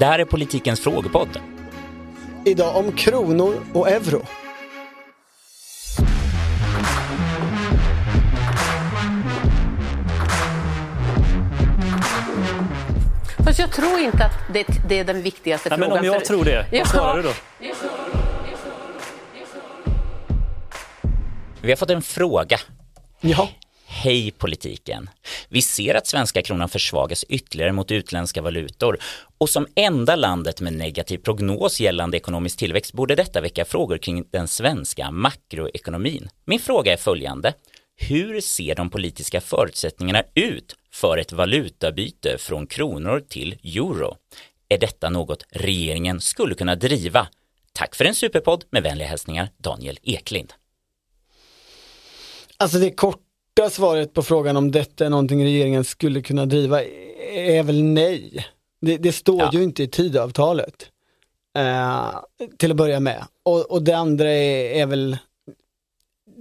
Det här är politikens frågepodd. Idag om kronor och euro. Fast jag tror inte att det, det är den viktigaste Nej, frågan. men om jag för- tror det, vad svarar du då? Vi har fått en fråga. Ja, Hej politiken! Vi ser att svenska kronan försvagas ytterligare mot utländska valutor och som enda landet med negativ prognos gällande ekonomisk tillväxt borde detta väcka frågor kring den svenska makroekonomin. Min fråga är följande. Hur ser de politiska förutsättningarna ut för ett valutabyte från kronor till euro? Är detta något regeringen skulle kunna driva? Tack för en superpodd med vänliga hälsningar Daniel Eklind. alltså det korta svaret på frågan om detta är någonting regeringen skulle kunna driva är väl nej. Det, det står Ja. ju inte i tidavtalet. Eh, till att börja med. Och, och det andra är, är väl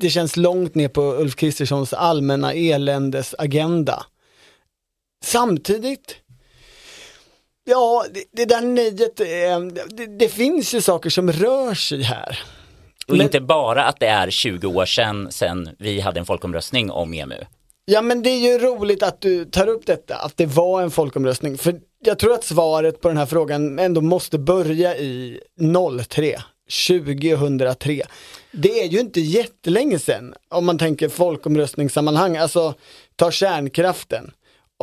det känns långt ner på Ulf Kristerssons allmänna eländesagenda. Samtidigt, ja, det, det där nejet, eh, det, det finns ju saker som rör sig här. Och Men- inte bara att det är 20 år sedan, sedan vi hade en folkomröstning om EMU. Ja men det är ju roligt att du tar upp detta, att det var en folkomröstning. För jag tror att svaret på den här frågan ändå måste börja i 03, 2003. Det är ju inte jättelänge sedan, om man tänker folkomröstningssammanhang, alltså ta kärnkraften.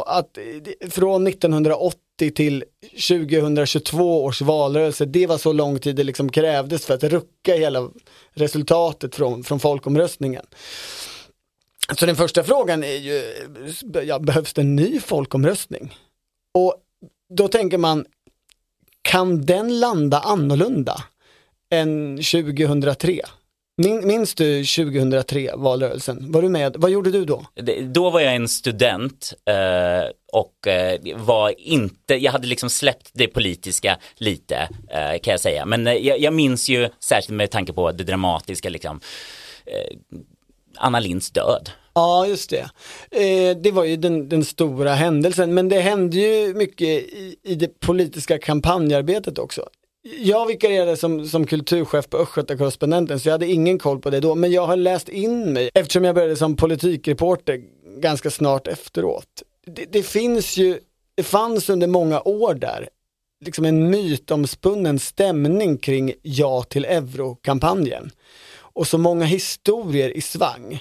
Att eh, från 1980 till 2022 års valrörelse, det var så lång tid det liksom krävdes för att rucka hela resultatet från, från folkomröstningen. Så den första frågan är ju, ja, behövs det en ny folkomröstning? Och då tänker man, kan den landa annorlunda än 2003? Min, minns du 2003 valrörelsen? Var du med? Vad gjorde du då? Det- Då var jag en student eh, och eh, var inte, jag hade liksom släppt det politiska lite eh, kan jag säga. Men eh, jag, jag minns ju särskilt med tanke på det dramatiska liksom eh, Anna Linds död. Ja, just det. Eh, det var ju den, den stora händelsen, men det hände ju mycket i, i det politiska kampanjarbetet också. Jag vikarierade som, som kulturchef på Östgötakorrespondenten så jag hade ingen koll på det då, men jag har läst in mig eftersom jag började som politikreporter ganska snart efteråt. Det, det finns ju, det fanns under många år där liksom en mytomspunnen stämning kring ja till euro-kampanjen. Och så många historier i svang.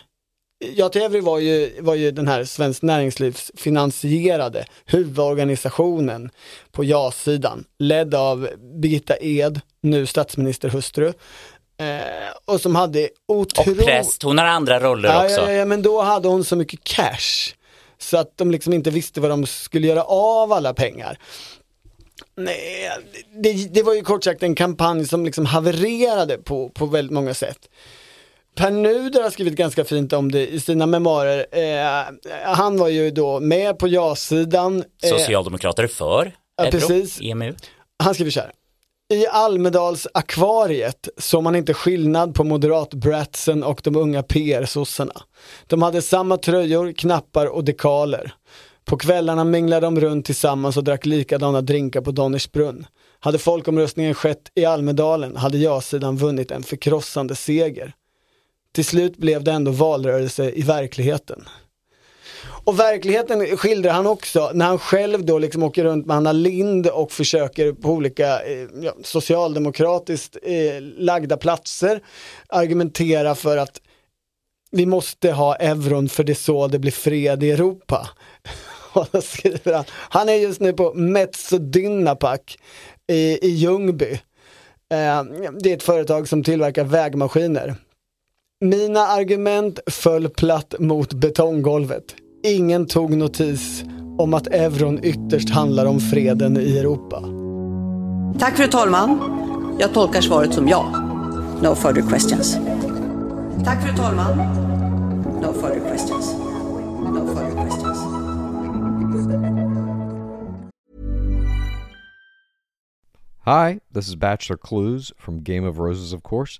Ja till euro var ju, var ju den här Svenskt Näringslivs finansierade huvudorganisationen på ja-sidan, ledd av Birgitta Ed, nu statsministerhustru. Eh, och som hade Och otroligt... präst, hon har andra roller Ja, också. ja, ja, men då hade hon så mycket cash. Så att de liksom inte visste vad de skulle göra av alla pengar. Nej, det, det var ju kort sagt en kampanj som liksom havererade på, på väldigt många sätt. Per Nuder har skrivit ganska fint om det i sina memoarer. Eh, han var ju då med på ja-sidan. Eh, Socialdemokrater för Ja, euro, precis. EMU. han skriver så här. I Almedals-akvariet såg man inte skillnad på moderat-bratsen och de unga PR-sossarna. De hade samma tröjor, knappar och dekaler. På kvällarna minglade de runt tillsammans och drack likadana drinkar på Donnersbrunn. Hade folkomröstningen skett i Almedalen hade ja-sidan vunnit en förkrossande seger. Till slut blev det ändå valrörelse i verkligheten. Och verkligheten skildrar han också när han själv då liksom åker runt med Anna Lind och försöker på olika eh, socialdemokratiskt eh, lagda platser argumentera för att vi måste ha euron för det är så det blir fred i Europa. Och då skriver han, han är just nu på Metso Dynapac i, i Ljungby. Eh, det är ett företag som tillverkar vägmaskiner. Mina argument föll platt mot betonggolvet. Ingen tog notis om att euron ytterst handlar om freden i Europa. Tack fru talman. Jag tolkar svaret som ja. No further questions. Tack fru talman. No further questions. No further questions. Hi, this is Bachelor Clues from Game of Roses, of course,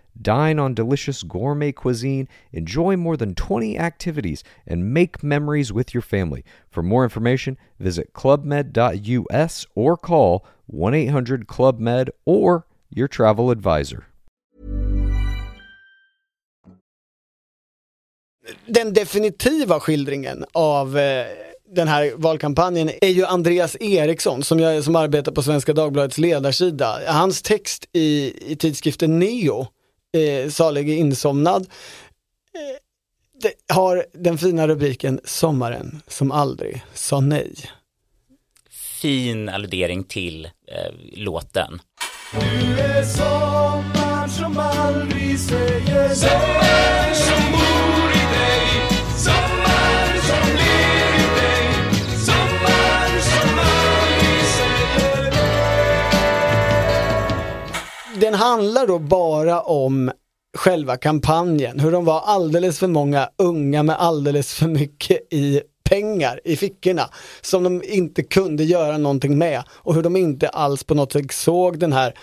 Dine on delicious gourmet cuisine, enjoy more than 20 activities, and make memories with your family. For more information, visit clubmed.us or call 1 800 Club Med or your travel advisor. Den definitiva skildringen av eh, den här valkampanjen är ju Andreas Eriksson som, jag, som arbetar på Svenska Dagbladets ledarsida. Hans text i, i tidskriften Neo eh, Salig insomnad, eh, det har den fina rubriken Sommaren som aldrig sa nej. Fin alludering till eh, låten. Du är sommaren som aldrig säger Sommar Den handlar då bara om själva kampanjen, hur de var alldeles för många unga med alldeles för mycket i pengar i fickorna som de inte kunde göra någonting med och hur de inte alls på något sätt såg den här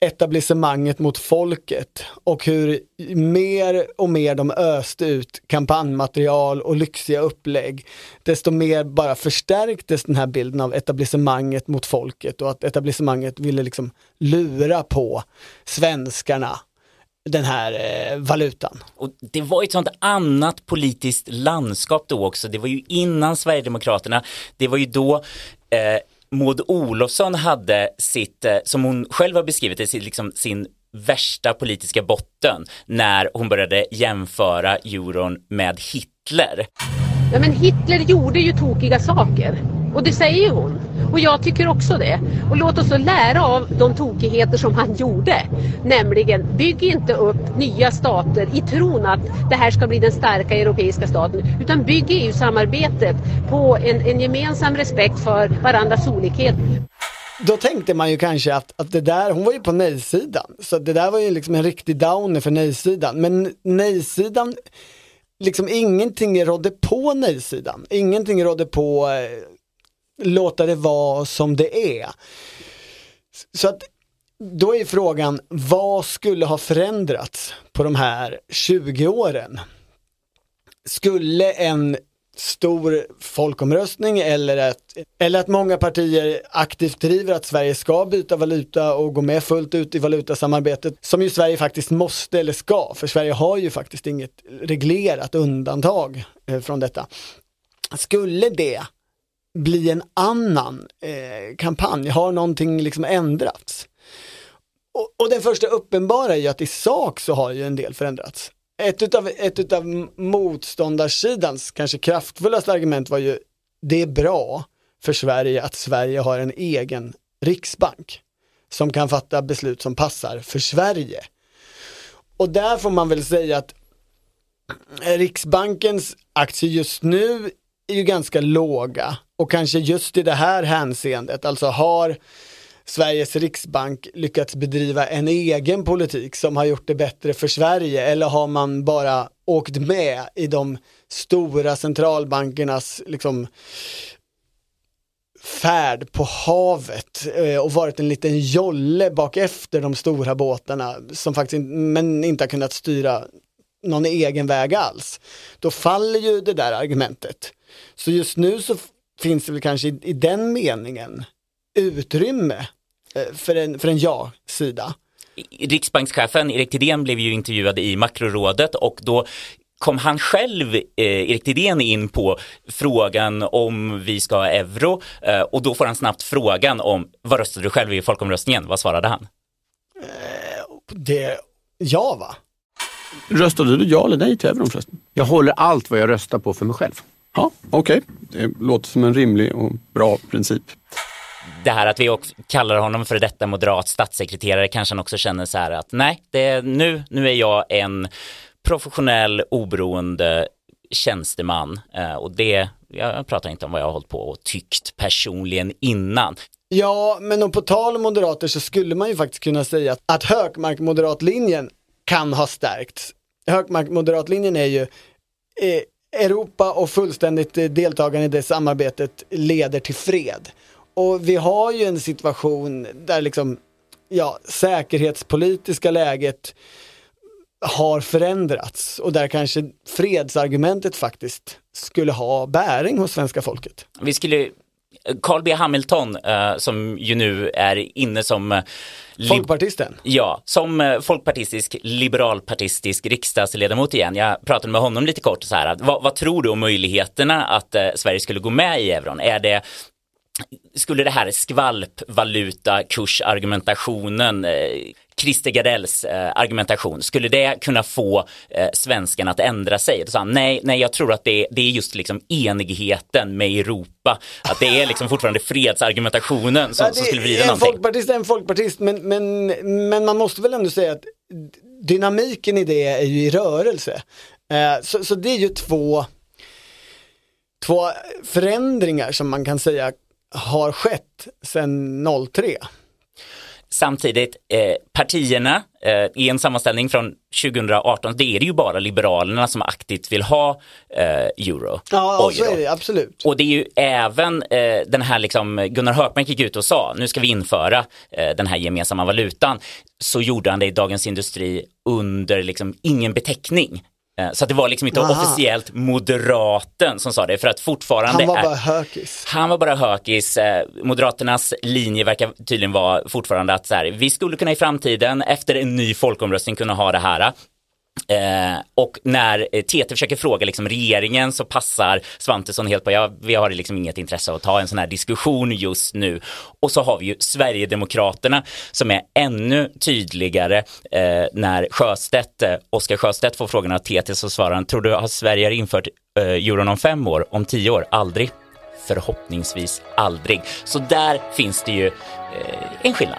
etablissemanget mot folket och hur mer och mer de öste ut kampanjmaterial och lyxiga upplägg, desto mer bara förstärktes den här bilden av etablissemanget mot folket och att etablissemanget ville liksom lura på svenskarna den här eh, valutan. Och det var ett sånt annat politiskt landskap då också. Det var ju innan Sverigedemokraterna. Det var ju då eh, Maud Olofsson hade sitt, eh, som hon själv har beskrivit det, liksom sin värsta politiska botten när hon började jämföra euron med Hitler. Ja, men Hitler gjorde ju tokiga saker. Och det säger ju hon. Och jag tycker också det. Och låt oss då lära av de tokigheter som han gjorde. Nämligen, bygg inte upp nya stater i tron att det här ska bli den starka europeiska staten. Utan bygg EU-samarbetet på en, en gemensam respekt för varandras olikhet. Då tänkte man ju kanske att, att det där, hon var ju på nej-sidan, så det där var ju liksom en riktig downer för nej-sidan. Men nej-sidan, liksom ingenting rådde på nej-sidan. Ingenting rådde på eh, låta det vara som det är. Så att då är frågan, vad skulle ha förändrats på de här 20 åren? Skulle en stor folkomröstning eller att, eller att många partier aktivt driver att Sverige ska byta valuta och gå med fullt ut i valutasamarbetet som ju Sverige faktiskt måste eller ska, för Sverige har ju faktiskt inget reglerat undantag eh, från detta. Skulle det bli en annan eh, kampanj? Har någonting liksom ändrats? Och, och den första uppenbara är ju att i sak så har ju en del förändrats. Ett utav, ett utav motståndarsidans kanske kraftfullaste argument var ju det är bra för Sverige att Sverige har en egen riksbank som kan fatta beslut som passar för Sverige. Och där får man väl säga att eh, Riksbankens aktier just nu är ju ganska låga och kanske just i det här hänseendet, alltså har Sveriges riksbank lyckats bedriva en egen politik som har gjort det bättre för Sverige eller har man bara åkt med i de stora centralbankernas liksom, färd på havet eh, och varit en liten jolle bak efter de stora båtarna som faktiskt men inte har kunnat styra någon egen väg alls. Då faller ju det där argumentet. Så just nu så finns det väl kanske i, i den meningen utrymme eh, för en, för en ja-sida. Riksbankschefen Erik Thedéen blev ju intervjuad i makrorådet och då kom han själv, eh, Erik Thedéen, in på frågan om vi ska ha euro eh, och då får han snabbt frågan om vad röstade du själv i folkomröstningen? Vad svarade han? Det, ja va? Röstade du ja eller nej till euron förresten? Jag håller allt vad jag röstar på för mig själv. Ja, okej. Det låter som en rimlig och bra princip. Det här att vi också kallar honom för detta moderat statssekreterare kanske han också känner så här att nej, det är, nu, nu är jag en professionell oberoende tjänsteman eh, och det Jag pratar inte om vad jag har hållit på och tyckt personligen innan. Ja, men och på tal om moderater så skulle man ju faktiskt kunna säga att, att Hökmark-moderatlinjen kan ha stärkts. Hökmark-moderatlinjen är ju eh, Europa och fullständigt eh, deltagande i det samarbetet leder till fred. Och vi har ju en situation där liksom, ja, säkerhetspolitiska läget har förändrats och där kanske fredsargumentet faktiskt skulle ha bäring hos svenska folket. Vi skulle Carl B Hamilton eh, som ju nu är inne som eh, Folkpartisten. Ja, som eh, folkpartistisk, liberalpartistisk riksdagsledamot igen. Jag pratade med honom lite kort så här, att, vad, vad tror du om möjligheterna att eh, Sverige skulle gå med i euron? Är det skulle det här skvalpvalutakursargumentationen, eh, Christer Gardells eh, argumentation, skulle det kunna få eh, svenskarna att ändra sig? Då sa han, nej, nej, jag tror att det, det är just liksom enigheten med Europa, att det är liksom fortfarande fredsargumentationen som, Ja, som skulle vrida en någonting. folkpartist är en folkpartist men, men, men man måste väl ändå säga att dynamiken i det är ju i rörelse. Eh, så, så det är ju två, två förändringar som man kan säga har skett sedan 03. Samtidigt, eh, partierna eh, i en sammanställning från 2018, det är det ju bara Liberalerna som aktivt vill ha eh, euro. Ja, så är det absolut. Och det är ju även eh, den här liksom, Gunnar Hökmark gick ut och sa, nu ska vi införa eh, den här gemensamma valutan. Så gjorde han det i Dagens Industri under liksom ingen beteckning. Eh, så det var liksom inte Aha. officiellt moderaten som sa det, för att fortfarande Han var är... bara hökis. Han var bara hökis. Eh, Moderaternas linje verkar tydligen vara fortfarande att så här, vi skulle kunna i framtiden efter en ny folkomröstning kunna ha det här. Eh, och när eh, TT försöker fråga liksom, regeringen så passar Svantesson helt på, ja, vi har liksom inget intresse av att ta en sån här diskussion just nu. Och så har vi ju Sverigedemokraterna som är ännu tydligare eh, när Sjöstedt, eh, Oskar Sjöstedt får frågan av TT så svarar han, tror du har Sverige infört eh, euron om fem år, om tio år? Aldrig förhoppningsvis aldrig. Så där finns det ju eh, en skillnad.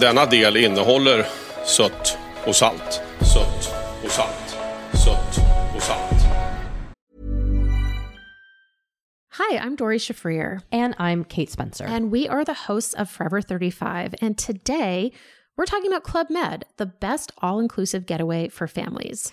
Denna del innehåller sött och salt. Sött och salt. Sött och salt. Hi, I'm Dory Shafrir. And I'm Kate Spencer. And we are the hosts of Forever 35. And today we're talking about Club Med, the best all inclusive getaway for families.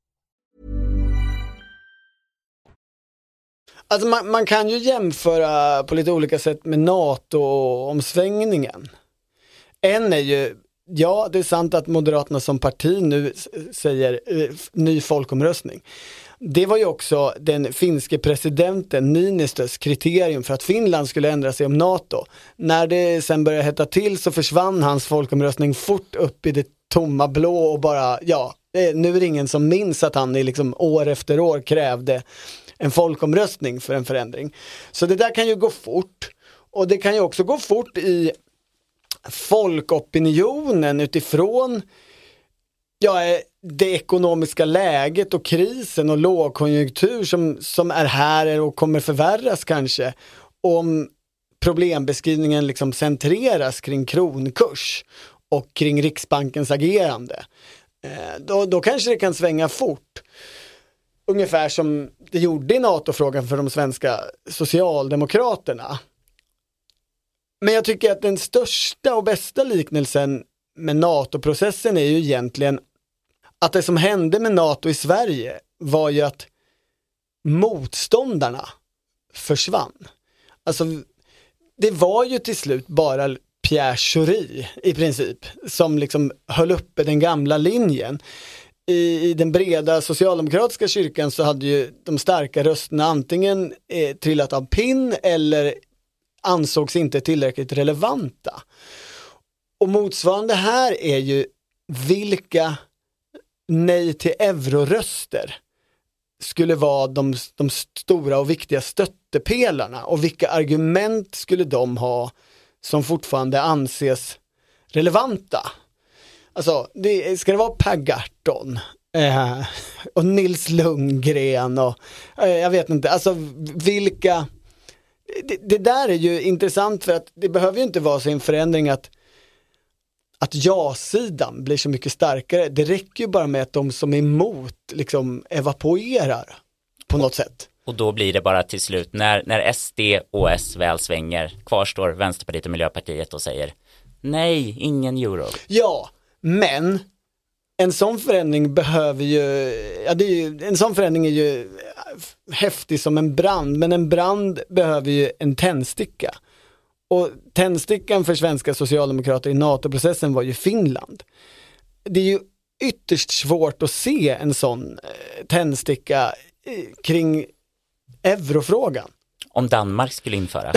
Alltså man, man kan ju jämföra på lite olika sätt med NATO-omsvängningen. En är ju, ja det är sant att Moderaterna som parti nu säger eh, ny folkomröstning. Det var ju också den finske presidenten Niinistös kriterium för att Finland skulle ändra sig om NATO. När det sen började hetta till så försvann hans folkomröstning fort upp i det tomma blå och bara, ja, nu är det ingen som minns att han i liksom år efter år krävde en folkomröstning för en förändring. Så det där kan ju gå fort. Och det kan ju också gå fort i folkopinionen utifrån ja, det ekonomiska läget och krisen och lågkonjunktur som, som är här och kommer förvärras kanske. Om problembeskrivningen liksom centreras kring kronkurs och kring Riksbankens agerande. Eh, då, då kanske det kan svänga fort. Ungefär som det gjorde i NATO-frågan för de svenska socialdemokraterna. Men jag tycker att den största och bästa liknelsen med NATO-processen är ju egentligen att det som hände med NATO i Sverige var ju att motståndarna försvann. Alltså, det var ju till slut bara Pierre Schori i princip som liksom höll uppe den gamla linjen. I, I den breda socialdemokratiska kyrkan så hade ju de starka rösterna antingen eh, trillat av pinn eller ansågs inte tillräckligt relevanta. Och motsvarande här är ju vilka nej till euroröster skulle vara de, de stora och viktiga stöttepelarna och vilka argument skulle de ha som fortfarande anses relevanta? Alltså, det, ska det vara Per Gahrton eh, och Nils Lundgren och eh, jag vet inte, alltså vilka det, det där är ju intressant för att det behöver ju inte vara så en förändring att att ja-sidan blir så mycket starkare. Det räcker ju bara med att de som är emot liksom evapoerar på något sätt. Och då blir det bara till slut, när, när SD och S väl svänger, kvarstår Vänsterpartiet och Miljöpartiet och säger nej, ingen euro. Ja, men en sån förändring behöver ju, ja det är ju, en sån förändring är ju häftig som en brand, men en brand behöver ju en tändsticka. Och tändstickan för svenska socialdemokrater i NATO-processen var ju Finland. Det är ju ytterst svårt att se en sån eh, tändsticka kring eurofrågan. Om Danmark skulle införa.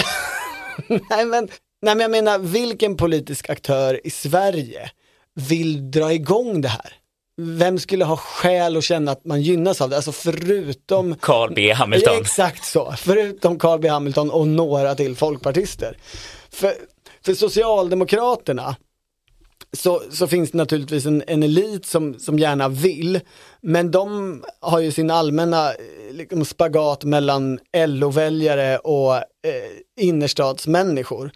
nej, men, nej men jag menar, vilken politisk aktör i Sverige vill dra igång det här? Vem skulle ha skäl att känna att man gynnas av det? Alltså förutom Carl B Hamilton. Exakt så, förutom Carl B Hamilton och några till folkpartister. För, för Socialdemokraterna så, så finns det naturligtvis en, en elit som, som gärna vill, men de har ju sin allmänna eh, liksom, spagat mellan LO-väljare och eh, innerstadsmänniskor.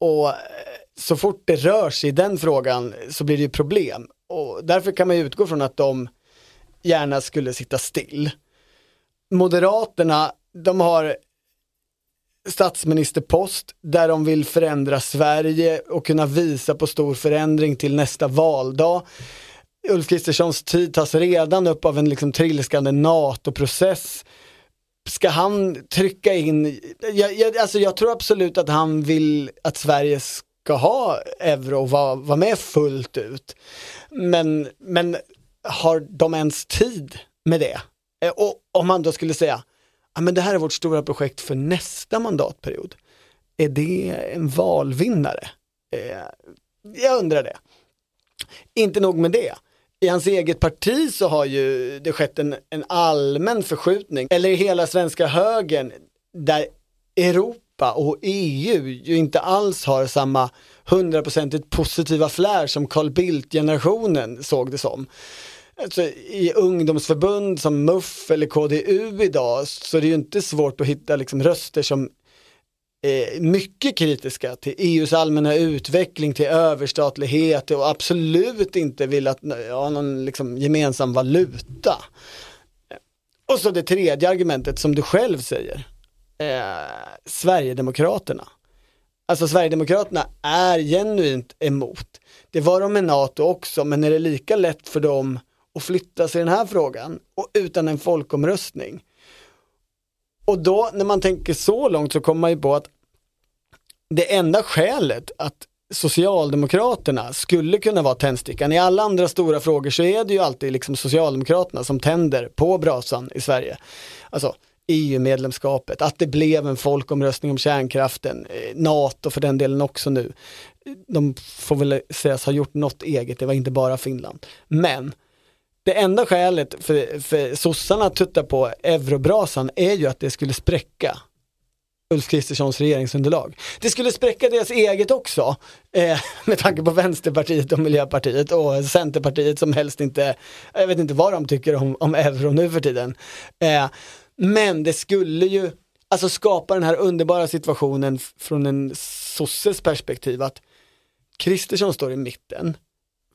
Och eh, så fort det rör sig i den frågan så blir det ju problem. Och därför kan man ju utgå från att de gärna skulle sitta still. Moderaterna, de har statsministerpost där de vill förändra Sverige och kunna visa på stor förändring till nästa valdag. Ulf Kristerssons tid tas redan upp av en liksom trilskande NATO-process. Ska han trycka in, jag, jag, alltså jag tror absolut att han vill att Sverige ska ha euro och vara, var med fullt ut. Men, men har de ens tid med det? Eh, och om man då skulle säga, ja, men det här är vårt stora projekt för nästa mandatperiod. Är det en valvinnare? Eh, jag undrar det. Inte nog med det. I hans eget parti så har ju det skett en, en allmän förskjutning, eller i hela svenska högern, där Europa och EU ju inte alls har samma hundraprocentigt positiva flär som Carl Bildt-generationen såg det som. Alltså, I ungdomsförbund som MUF eller KDU idag så är det ju inte svårt att hitta liksom röster som är mycket kritiska till EUs allmänna utveckling, till överstatlighet och absolut inte vill att ha någon liksom gemensam valuta. Och så det tredje argumentet som du själv säger, eh, Sverigedemokraterna. Alltså Sverigedemokraterna är genuint emot. Det var de med NATO också, men är det lika lätt för dem att flytta sig i den här frågan och utan en folkomröstning? Och då när man tänker så långt så kommer man ju på att det enda skälet att Socialdemokraterna skulle kunna vara tändstickan. I alla andra stora frågor så är det ju alltid liksom Socialdemokraterna som tänder på brasan i Sverige. Alltså EU-medlemskapet, att det blev en folkomröstning om kärnkraften, eh, NATO för den delen också nu. De får väl sägas ha gjort något eget, det var inte bara Finland. Men det enda skälet för, för sossarna att tutta på eurobrasan är ju att det skulle spräcka Ulf Kristerssons regeringsunderlag. Det skulle spräcka deras eget också, eh, med tanke på Vänsterpartiet och Miljöpartiet och Centerpartiet som helst inte, jag vet inte vad de tycker om, om euro nu för tiden. Eh, men det skulle ju, alltså skapa den här underbara situationen från en sosses perspektiv att Kristersson står i mitten,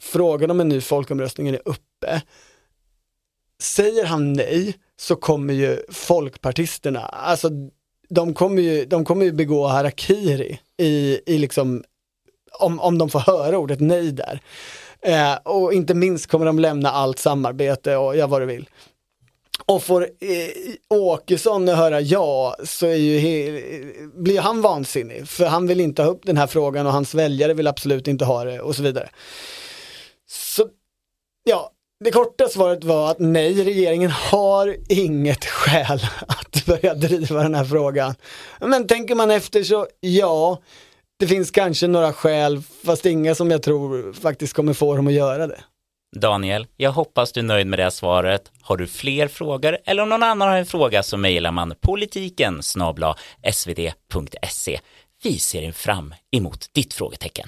frågan om en ny folkomröstning är uppe. Säger han nej så kommer ju folkpartisterna, alltså de kommer ju, de kommer ju begå harakiri i, i liksom, om, om de får höra ordet nej där. Eh, och inte minst kommer de lämna allt samarbete och ja vad du vill. Och får eh, Åkesson höra ja så är ju he, blir han vansinnig för han vill inte ha upp den här frågan och hans väljare vill absolut inte ha det och så vidare. Så ja, det korta svaret var att nej, regeringen har inget skäl att börja driva den här frågan. Men tänker man efter så ja, det finns kanske några skäl, fast inga som jag tror faktiskt kommer få dem att göra det. Daniel, jag hoppas du är nöjd med det här svaret. Har du fler frågor eller om någon annan har en fråga så mejlar man politiken snabla svd.se. Vi ser fram emot ditt frågetecken.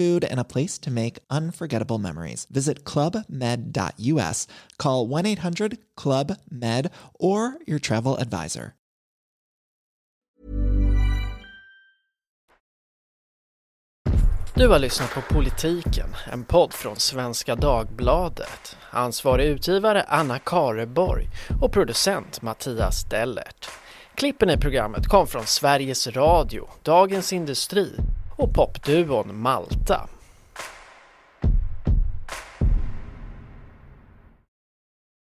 food, and a place to make unforgettable memories. Visit clubmed.us, call 1 800 Club Med, or your travel advisor. Du har lyssnat på Politiken, en podd från Svenska Dagbladet. Ansvarig utgivare Anna Kareborg och producent Mattias Dellert. Klippen i programmet kom från Sveriges Radio, Dagens Industri och popduon Malta.